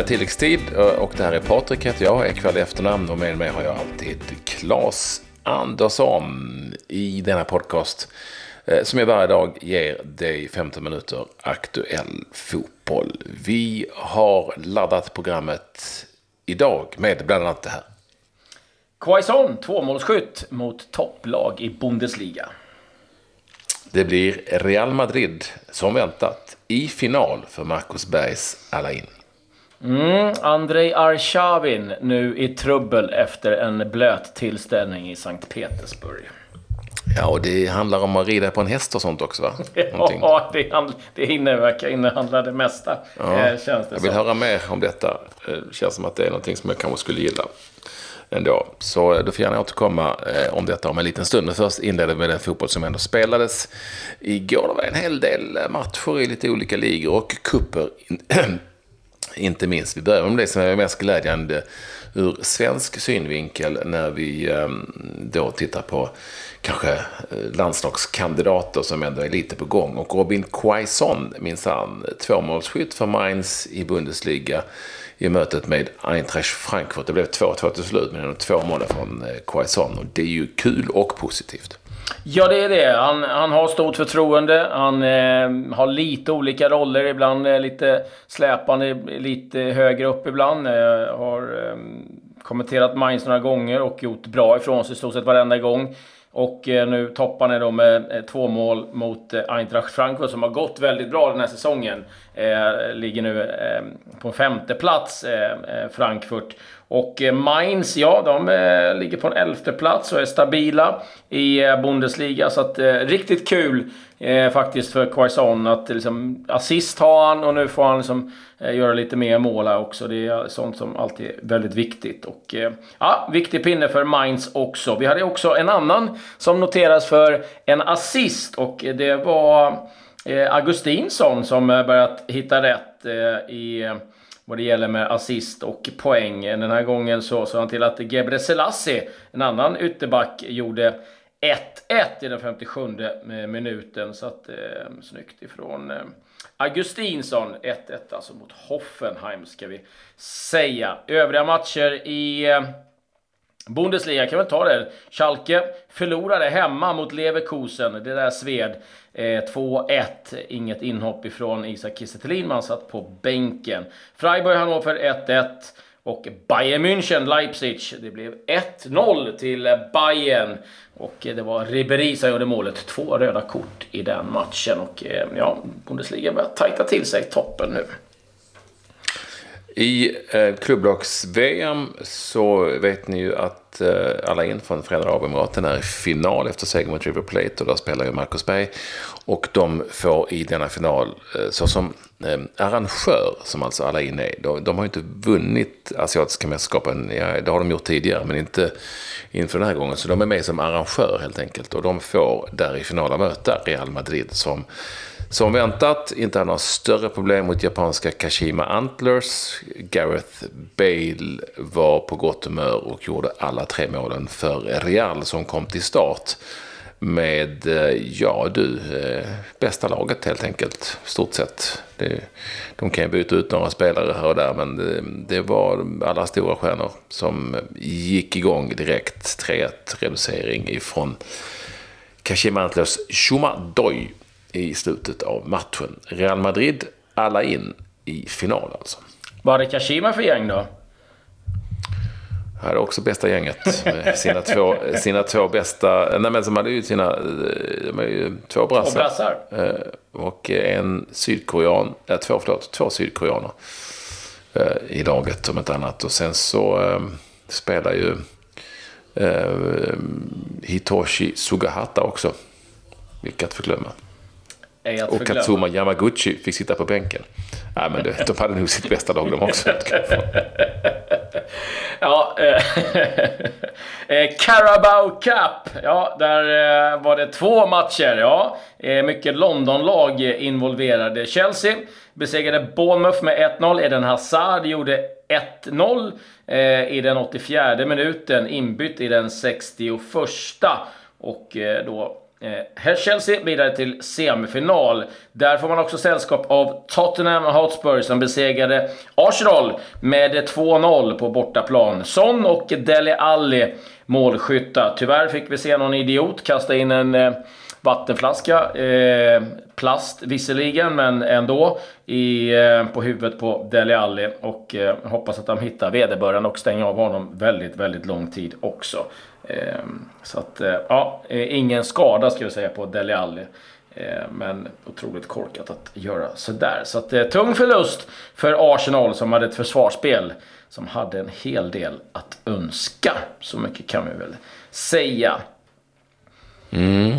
är tilläggstid och det här är Patrik heter jag, Ekvall i efternamn och med mig har jag alltid Claes Andersson i denna podcast eh, som jag varje dag ger dig 15 minuter aktuell fotboll. Vi har laddat programmet idag med bland annat det här. Quaison, tvåmålsskytt mot topplag i Bundesliga. Det blir Real Madrid, som väntat, i final för Marcus Bergs Alain. Mm, Andrei Arshavin nu i trubbel efter en blöt tillställning i Sankt Petersburg. Ja, och det handlar om att rida på en häst och sånt också va? ja, det, handl- det inneverkar, innehandlar det mesta. Ja, eh, känns det jag vill som. höra mer om detta. Det eh, känns som att det är någonting som jag kanske skulle gilla ändå. Så eh, du får gärna återkomma eh, om detta om en liten stund. Men först inleder vi med den fotboll som ändå spelades igår. Det var en hel del matcher i lite olika ligor och kupper. Inte minst. Vi börjar med det som är mest glädjande ur svensk synvinkel när vi ehm, då tittar på kanske eh, landslagskandidater som ändå är lite på gång. Och Robin Quaison, minsann, tvåmålsskytt för Mainz i Bundesliga i mötet med Eintracht Frankfurt. Det blev 2-2 till slut, men två mål från eh, Quaison. Och det är ju kul och positivt. Ja, det är det. Han, han har stort förtroende. Han eh, har lite olika roller. Ibland eh, lite släpande, lite högre upp ibland. Eh, har eh, kommenterat Mainz några gånger och gjort bra ifrån sig i stort sett varenda gång. Och eh, nu toppar han då med eh, två mål mot eh, Eintracht Frankfurt som har gått väldigt bra den här säsongen. Eh, ligger nu eh, på en femte plats eh, Frankfurt. Och eh, Mainz, ja, de eh, ligger på en elfte plats och är stabila i eh, Bundesliga. Så att riktigt kul eh, faktiskt för Quaison att liksom, assist har han och nu får han liksom, eh, göra lite mer mål här också. Det är sånt som alltid är väldigt viktigt. Och ja, viktig pinne för Mainz också. Vi hade också en annan som noteras för en assist och det var Augustinsson som börjat hitta rätt i vad det gäller med assist och poäng. Den här gången så såg han till att Gebre Selassie, en annan ytterback, gjorde 1-1 i den 57 eh, minuten. Så att, eh, snyggt ifrån eh, Augustinsson. 1-1 alltså mot Hoffenheim ska vi säga. Övriga matcher i eh, Bundesliga kan vi ta det. Schalke förlorade hemma mot Leverkusen. Det där sved. Eh, 2-1. Inget inhopp ifrån Isak Kiese Man satt på bänken. Freiburg Hannover 1-1. Och Bayern München, Leipzig. Det blev 1-0 till Bayern. Och eh, det var Ribéry som gjorde målet. Två röda kort i den matchen. Och eh, ja, Bundesliga börjar tajta till sig toppen nu. I eh, klubblags-VM så vet ni ju att eh, alla in från Förenade Arabemiraten är i final efter seger mot River Plate och där spelar ju Marcus Berg. Och de får i denna final, eh, såsom eh, arrangör, som alltså alla in är, de, de har ju inte vunnit asiatiska mästerskapen, ja, det har de gjort tidigare, men inte inför den här gången. Så de är med som arrangör helt enkelt och de får där i finalen möta Real Madrid som som väntat, inte han några större problem mot japanska Kashima Antlers. Gareth Bale var på gott humör och gjorde alla tre målen för Real som kom till start med, eh, ja du, eh, bästa laget helt enkelt, stort sett. Det, de kan ju byta ut några spelare här och där, men det, det var alla stora stjärnor som gick igång direkt. 3-1 reducering ifrån Kashima Antlers Shuma Doi i slutet av matchen. Real Madrid, alla in i final alltså. Vad hade Kashima för gäng då? Hade också bästa gänget. Med sina två, sina två bästa... Nej men som hade ju sina... De är ju två brassar. Två brassar. Eh, och en sydkorean. Ja, två, förlåt. Två sydkoreaner. Eh, I laget om inte annat. Och sen så äh, spelar ju äh, Hitoshi Sugahata också. Vilket att förglömma. Och Katsuma Yamaguchi fick sitta på bänken. Nej, men det, de hade nog sitt bästa lag de också. ja, eh, eh, Carabao Cup. Ja, där eh, var det två matcher. Ja, eh, mycket Londonlag involverade. Chelsea besegrade Bournemouth med 1-0. Eden Hazard gjorde 1-0 eh, i den 84 minuten, inbytt i den 61. Och eh, då Eh, Chelsea vidare till semifinal. Där får man också sällskap av Tottenham Hotspur som besegrade Arsenal med 2-0 på bortaplan. Son och Dele Alli målskyttar. Tyvärr fick vi se någon idiot kasta in en eh, vattenflaska. Eh, plast visserligen, men ändå. I, eh, på huvudet på Dele Alli. Och eh, hoppas att de hittar vederbörande och stänger av honom väldigt, väldigt lång tid också. Eh, så att, eh, ja, eh, ingen skada ska jag säga på Dele Alli. Eh, men otroligt korkat att göra sådär. Så att, tung förlust för Arsenal som hade ett försvarsspel som hade en hel del att önska. Så mycket kan vi väl säga. Mm.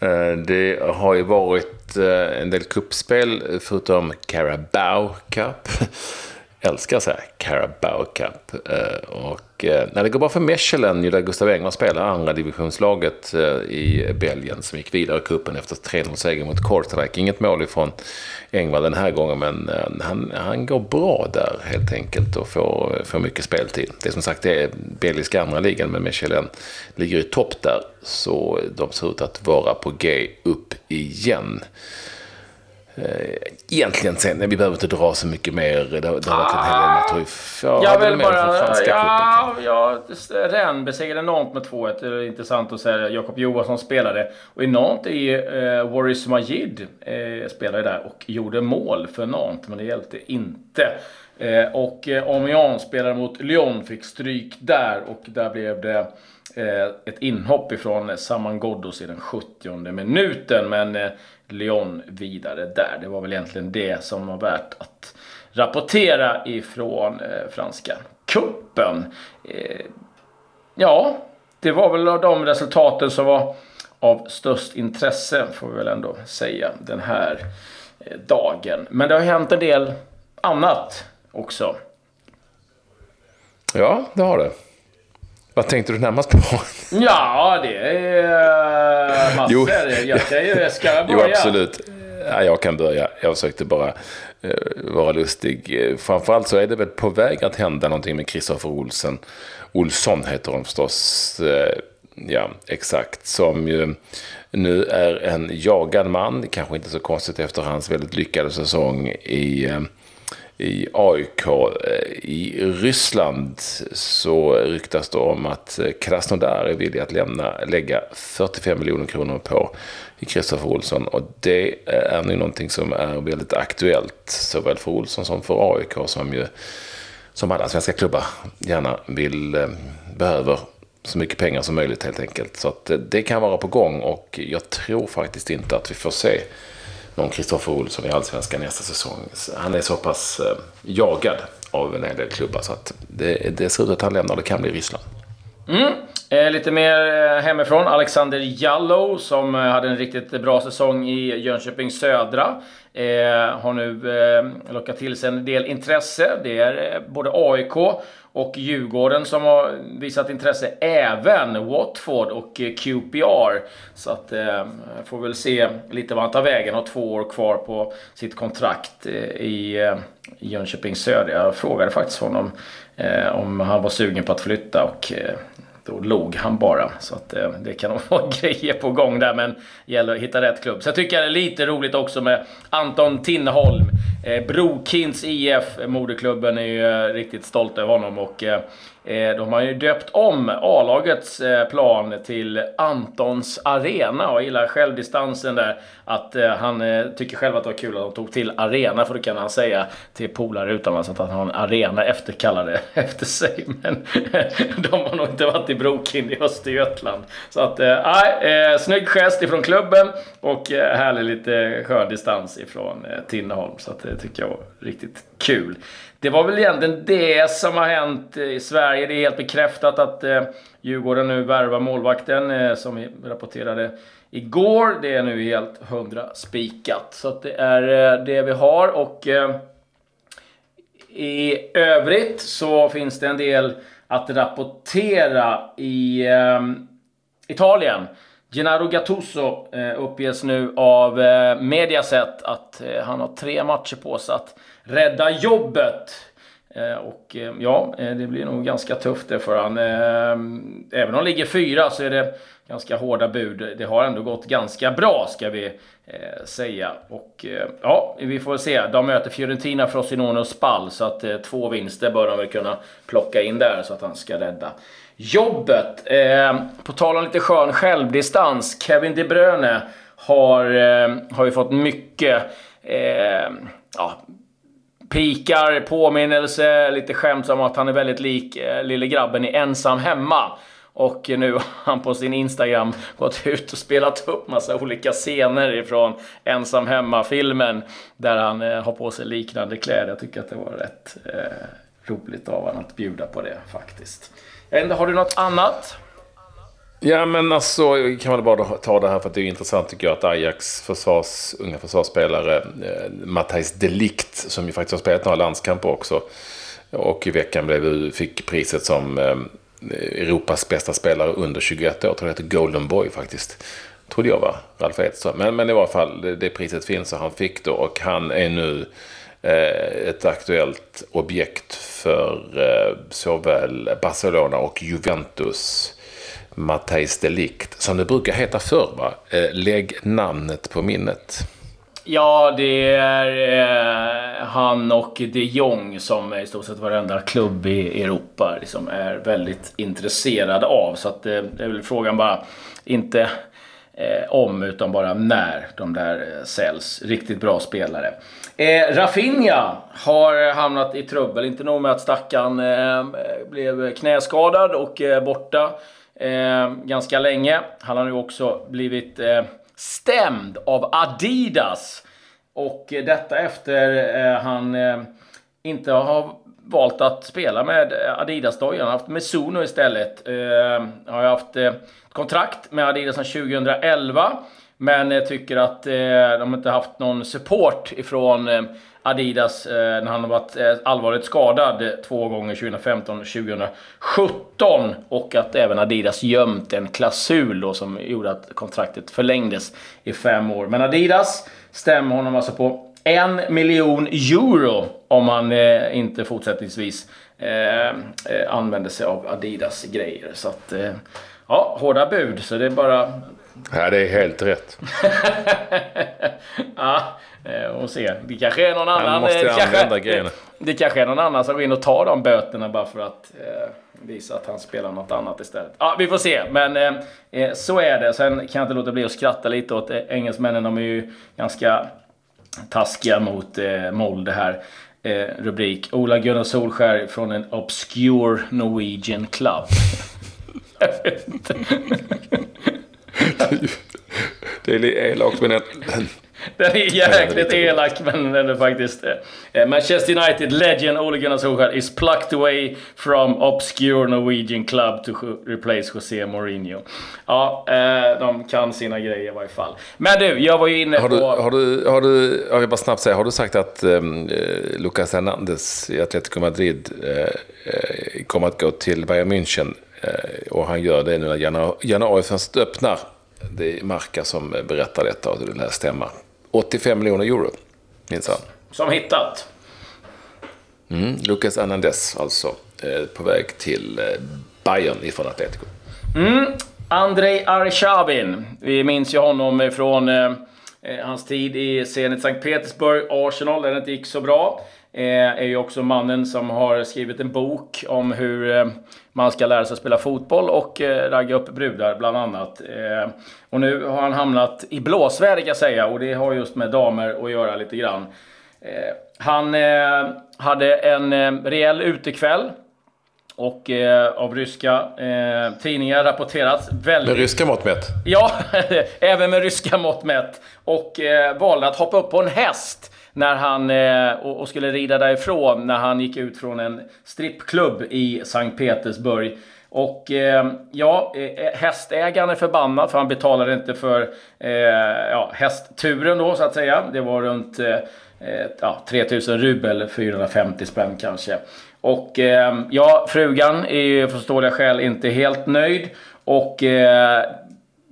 Eh, det har ju varit eh, en del kuppspel förutom Carabao Cup. älskar så här Carabao Cup. Eh, och eh, när det går bra för Mechelen, där Gustav Engvall spelar andra divisionslaget eh, i Belgien som gick vidare i cupen efter 3-0-seger mot Kortrijk. Inget mål ifrån Engvall den här gången, men han, han går bra där helt enkelt och får, får mycket speltid. Det är som sagt det är belgiska andra ligan, men Mechelen ligger i topp där. Så de ser ut att vara på G upp igen. Eh, egentligen sen, vi behöver inte dra så mycket mer. Det, det har varit en hel del matcher. Ja, jag vill bara... Ja, ja, Rennes besegrade Nantes med 2-1. Det är intressant att säga. Jakob Johansson spelade. Och i Nantes är eh, Waris Majid eh, spelade där och gjorde mål för Nantes. Men det hjälpte inte. Eh, och eh, Amiens spelade mot Lyon, fick stryk där. Och där blev det eh, ett inhopp ifrån Saman Ghoddos i den 70 minuten. Men eh, Lyon vidare där. Det var väl egentligen det som var värt att rapportera ifrån eh, franska kuppen. Eh, ja, det var väl de resultaten som var av störst intresse får vi väl ändå säga den här eh, dagen. Men det har hänt en del annat också. Ja, det har det. Vad tänkte du närmast på? Ja, det är massor. Jo, jag, ska, jag ska börja. Jo, absolut. Ja, jag kan börja. Jag försökte bara uh, vara lustig. Framförallt så är det väl på väg att hända någonting med Kristoffer Olsen. Olsson heter hon förstås. Uh, ja, exakt. Som ju nu är en jagad man. Kanske inte så konstigt efter hans väldigt lyckade säsong i uh, i AIK. Eh, I Ryssland så ryktas det om att eh, Krasnodar är villig att lämna, lägga 45 miljoner kronor på Kristoffer Olsson. Och det eh, är nu någonting som är väldigt aktuellt såväl för Olsson som för AIK som ju som alla svenska klubbar gärna vill, behöver så mycket pengar som möjligt helt enkelt. Så att det kan vara på gång och jag tror faktiskt inte att vi får se någon Kristoffer Olsson i Allsvenskan nästa säsong. Han är så pass eh, jagad av en hel del klubbar så att det, det ser ut att han lämnar. Det kan bli Ryssland. Mm. Eh, lite mer eh, hemifrån. Alexander Jallow som eh, hade en riktigt bra säsong i Jönköping Södra. Eh, har nu eh, lockat till sig en del intresse. Det är eh, både AIK och Djurgården som har visat intresse. Även Watford och eh, QPR. Så att eh, får väl se lite vad han tar vägen. Har två år kvar på sitt kontrakt eh, i eh, Jönköping Söder. Jag frågade faktiskt honom eh, om han var sugen på att flytta och eh, då log han bara. Så att eh, det kan nog vara grejer på gång där, men det gäller att hitta rätt klubb. Så jag tycker det är lite roligt också med Anton Tinneholm. Eh, Brokins IF, eh, moderklubben, är ju eh, riktigt stolt över honom och Eh, Eh, de har ju döpt om A-lagets eh, plan till Antons Arena och gillar självdistansen där. Att eh, han eh, tycker själv att det var kul att de tog till Arena för då kan han säga till polare utomlands att han har en arena efterkallade efter sig. Men de har nog inte varit i Brokind i Östergötland. Så att, eh, nej, äh, snygg gest ifrån klubben och härlig lite skön distans ifrån äh, Tinneholm. Så att, det tycker jag var riktigt kul. Det var väl egentligen det som har hänt i Sverige. Det är helt bekräftat att eh, Djurgården nu värvar målvakten eh, som vi rapporterade igår. Det är nu helt hundra spikat. Så att det är eh, det vi har och eh, i övrigt så finns det en del att rapportera i eh, Italien. Gennaro Gattuso eh, uppges nu av eh, Mediaset att eh, han har tre matcher på sig att rädda jobbet. Eh, och eh, ja, eh, det blir nog ganska tufft det för han. Även om han ligger fyra så är det ganska hårda bud. Det har ändå gått ganska bra ska vi eh, säga. Och eh, ja, vi får se. De möter Fiorentina, Frosinone och Spall. Så att eh, två vinster bör de väl kunna plocka in där så att han ska rädda jobbet. Eh, på tal om lite skön självdistans. Kevin De Bruyne har, eh, har ju fått mycket eh, ja, pikar, påminnelse, lite skämt om att han är väldigt lik eh, lille grabben i Ensam Hemma. Och nu har han på sin Instagram gått ut och spelat upp massa olika scener ifrån Ensam Hemma-filmen. Där han eh, har på sig liknande kläder. Jag tycker att det var rätt eh, roligt av honom att bjuda på det faktiskt. Har du något annat? Ja, men alltså, jag kan väl bara ta det här för att det är intressant tycker jag att Ajax försvars, unga försvarsspelare, eh, Matthijs Delikt, som ju faktiskt har spelat några landskamper också, och i veckan blev, fick priset som eh, Europas bästa spelare under 21 år. Jag tror det heter Golden Boy faktiskt. Trodde jag var Ralf Edström. Men, men i varje fall, det, det priset finns och han fick då. Och han är nu Eh, ett aktuellt objekt för eh, såväl Barcelona och Juventus. Matthijs Delikt, som det brukar heta förr va? Eh, lägg namnet på minnet. Ja, det är eh, han och de Jong som i stort sett varenda klubb i Europa liksom är väldigt intresserade av. Så att, eh, det är väl frågan bara, inte eh, om utan bara när de där säljs. Riktigt bra spelare. Eh, Rafinha har hamnat i trubbel. Inte nog med att stackaren eh, blev knäskadad och eh, borta eh, ganska länge. Han har nu också blivit eh, stämd av Adidas. Och detta efter eh, han eh, inte har valt att spela med Adidas-dojan. Han har haft Mesuno istället. Eh, har haft eh, kontrakt med Adidas sedan 2011. Men jag tycker att eh, de inte haft någon support ifrån eh, Adidas eh, när han har varit eh, allvarligt skadad två gånger 2015 och 2017. Och att även Adidas gömt en klausul då som gjorde att kontraktet förlängdes i fem år. Men Adidas stämmer honom alltså på en miljon euro om han eh, inte fortsättningsvis eh, eh använder sig av Adidas grejer. Så att, eh, ja, hårda bud. Så det är bara Ja, det är helt rätt. ja, eh, och se. Det kanske är någon annan... Han måste eh, använda grejerna. Det kanske är någon annan som går in och tar de böterna bara för att eh, visa att han spelar något annat istället. Ja, vi får se. Men eh, eh så är det. Sen kan jag inte låta bli att skratta lite åt engelsmännen. De är ju ganska taskiga mot eh, Molde här. Eh, rubrik. Ola Gunnar Solskär från en obscure Norwegian club. det är elakt men den är jäkligt elak men den är faktiskt... Eh, Manchester United legend Ole Gunnar Solskjaer is plucked away from obscure Norwegian club to replace José Mourinho. Ja, eh, de kan sina grejer i varje fall. Men du, jag var ju inne har du, på... Har du, har du, jag vill bara snabbt säga, har du sagt att um, Lucas Hernandez i Atletico Madrid uh, kommer att gå till Bayern München och han gör det nu när januarifönstret öppnar. Det är Marca som berättar detta och det lär stämma. 85 miljoner euro, minsann. Som hittat. Mm, Lucas Hernandez alltså, eh, på väg till eh, Bayern ifrån Atletico. Mm. Andrei Arshavin. Vi minns ju honom från eh, eh, hans tid i Zenit Sankt Petersburg, Arsenal, där det inte gick så bra. Eh, är ju också mannen som har skrivit en bok om hur eh, man ska lära sig spela fotboll och eh, ragga upp brudar bland annat. Och nu har han hamnat i blåsväder kan jag säga och det har just med damer att göra lite grann. Han hade en rejäl utekväll och eh, av ryska eh, tidningar rapporterats väldigt... Med ryska mått mätt? Ja, även med ryska mått mätt. Och eh, valde att hoppa upp på en häst när han, eh, och, skulle rida därifrån när han gick ut från en strippklubb i Sankt Petersburg. Och eh, ja, eh, eh, hästägaren är förbannad för han betalade inte för eh, ja, hästturen då så att säga. Det var runt eh, eh ja, 3000 rubel, 450 spänn kanske. Och eh, ja, frugan är ju förståeliga skäl inte helt nöjd. Och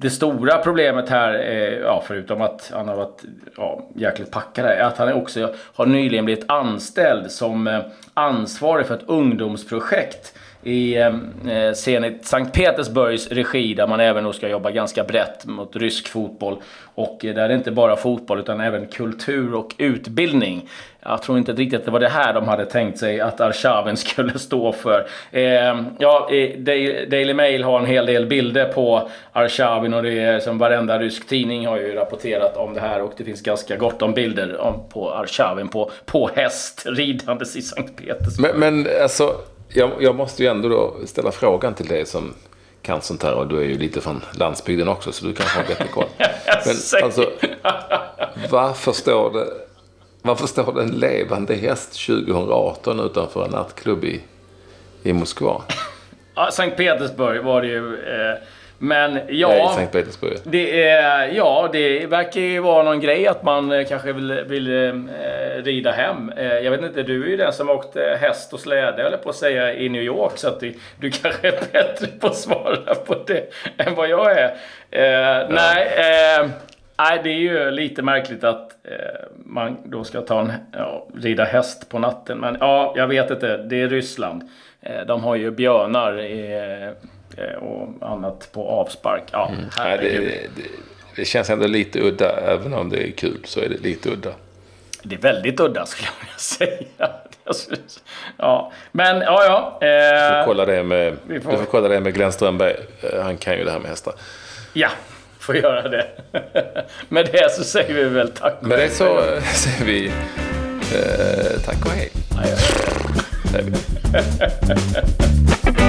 det stora problemet här, är, ja, förutom att han har varit ja, jäkligt packad, är att han också har nyligen blivit anställd som eh, ansvarig för ett ungdomsprojekt i ehm, eh, Zenit Sankt Petersburgs regi där man även då ska jobba ganska brett mot rysk fotboll. Och eh, där är det inte bara fotboll utan även kultur och utbildning. Jag tror inte riktigt att det var det här de hade tänkt sig att Arshavin skulle stå för. Eh, ja, Daily Mail har en hel del bilder på Arshavin och det är som varenda rysk tidning har ju rapporterat om det här och det finns ganska gott om bilder om, på Arshavin på, på häst ridandes i Sankt Petersburg. Men, men alltså jag, jag, måste ju ändå då ställa frågan till dig som kan sånt här och du är ju lite från landsbygden också så du kanske har bättre koll. Men alltså, varför står det, varför står det en levande häst 2018 utanför en nattklubb i, i Moskva? Ja, Sankt Petersburg var det ju. Eh, men ja, Nej. Det, är, ja, det verkar ju vara någon grej att man eh, kanske vill, vill eh, rida hem. Eh, jag vet inte, du är ju den som åkte häst och släde, eller på att säga, i New York. Så att du, du kanske är bättre på att svara på det än vad jag är. Eh, ja. Nej, eh, nej, det är ju lite märkligt att eh, man då ska ta en, ja, rida häst på natten. Men ja, jag vet inte. Det är Ryssland. de har ju björnar i Eh, och annat på avspark. Ja, mm. Nej, det, det, det, känns ändå lite udda. Även om det är kul så är det lite udda. Det är väldigt udda skulle jag vilja säga. Ja, men ja, ja. Eh, du, får kolla det med, får... du får kolla det med Glenn Strömberg. Eh, han kan ju det här med hästar. Ja, får göra det. med det så säger vi väl tack och Med det så säger vi eh, tack och hej. Ja, ja, ja.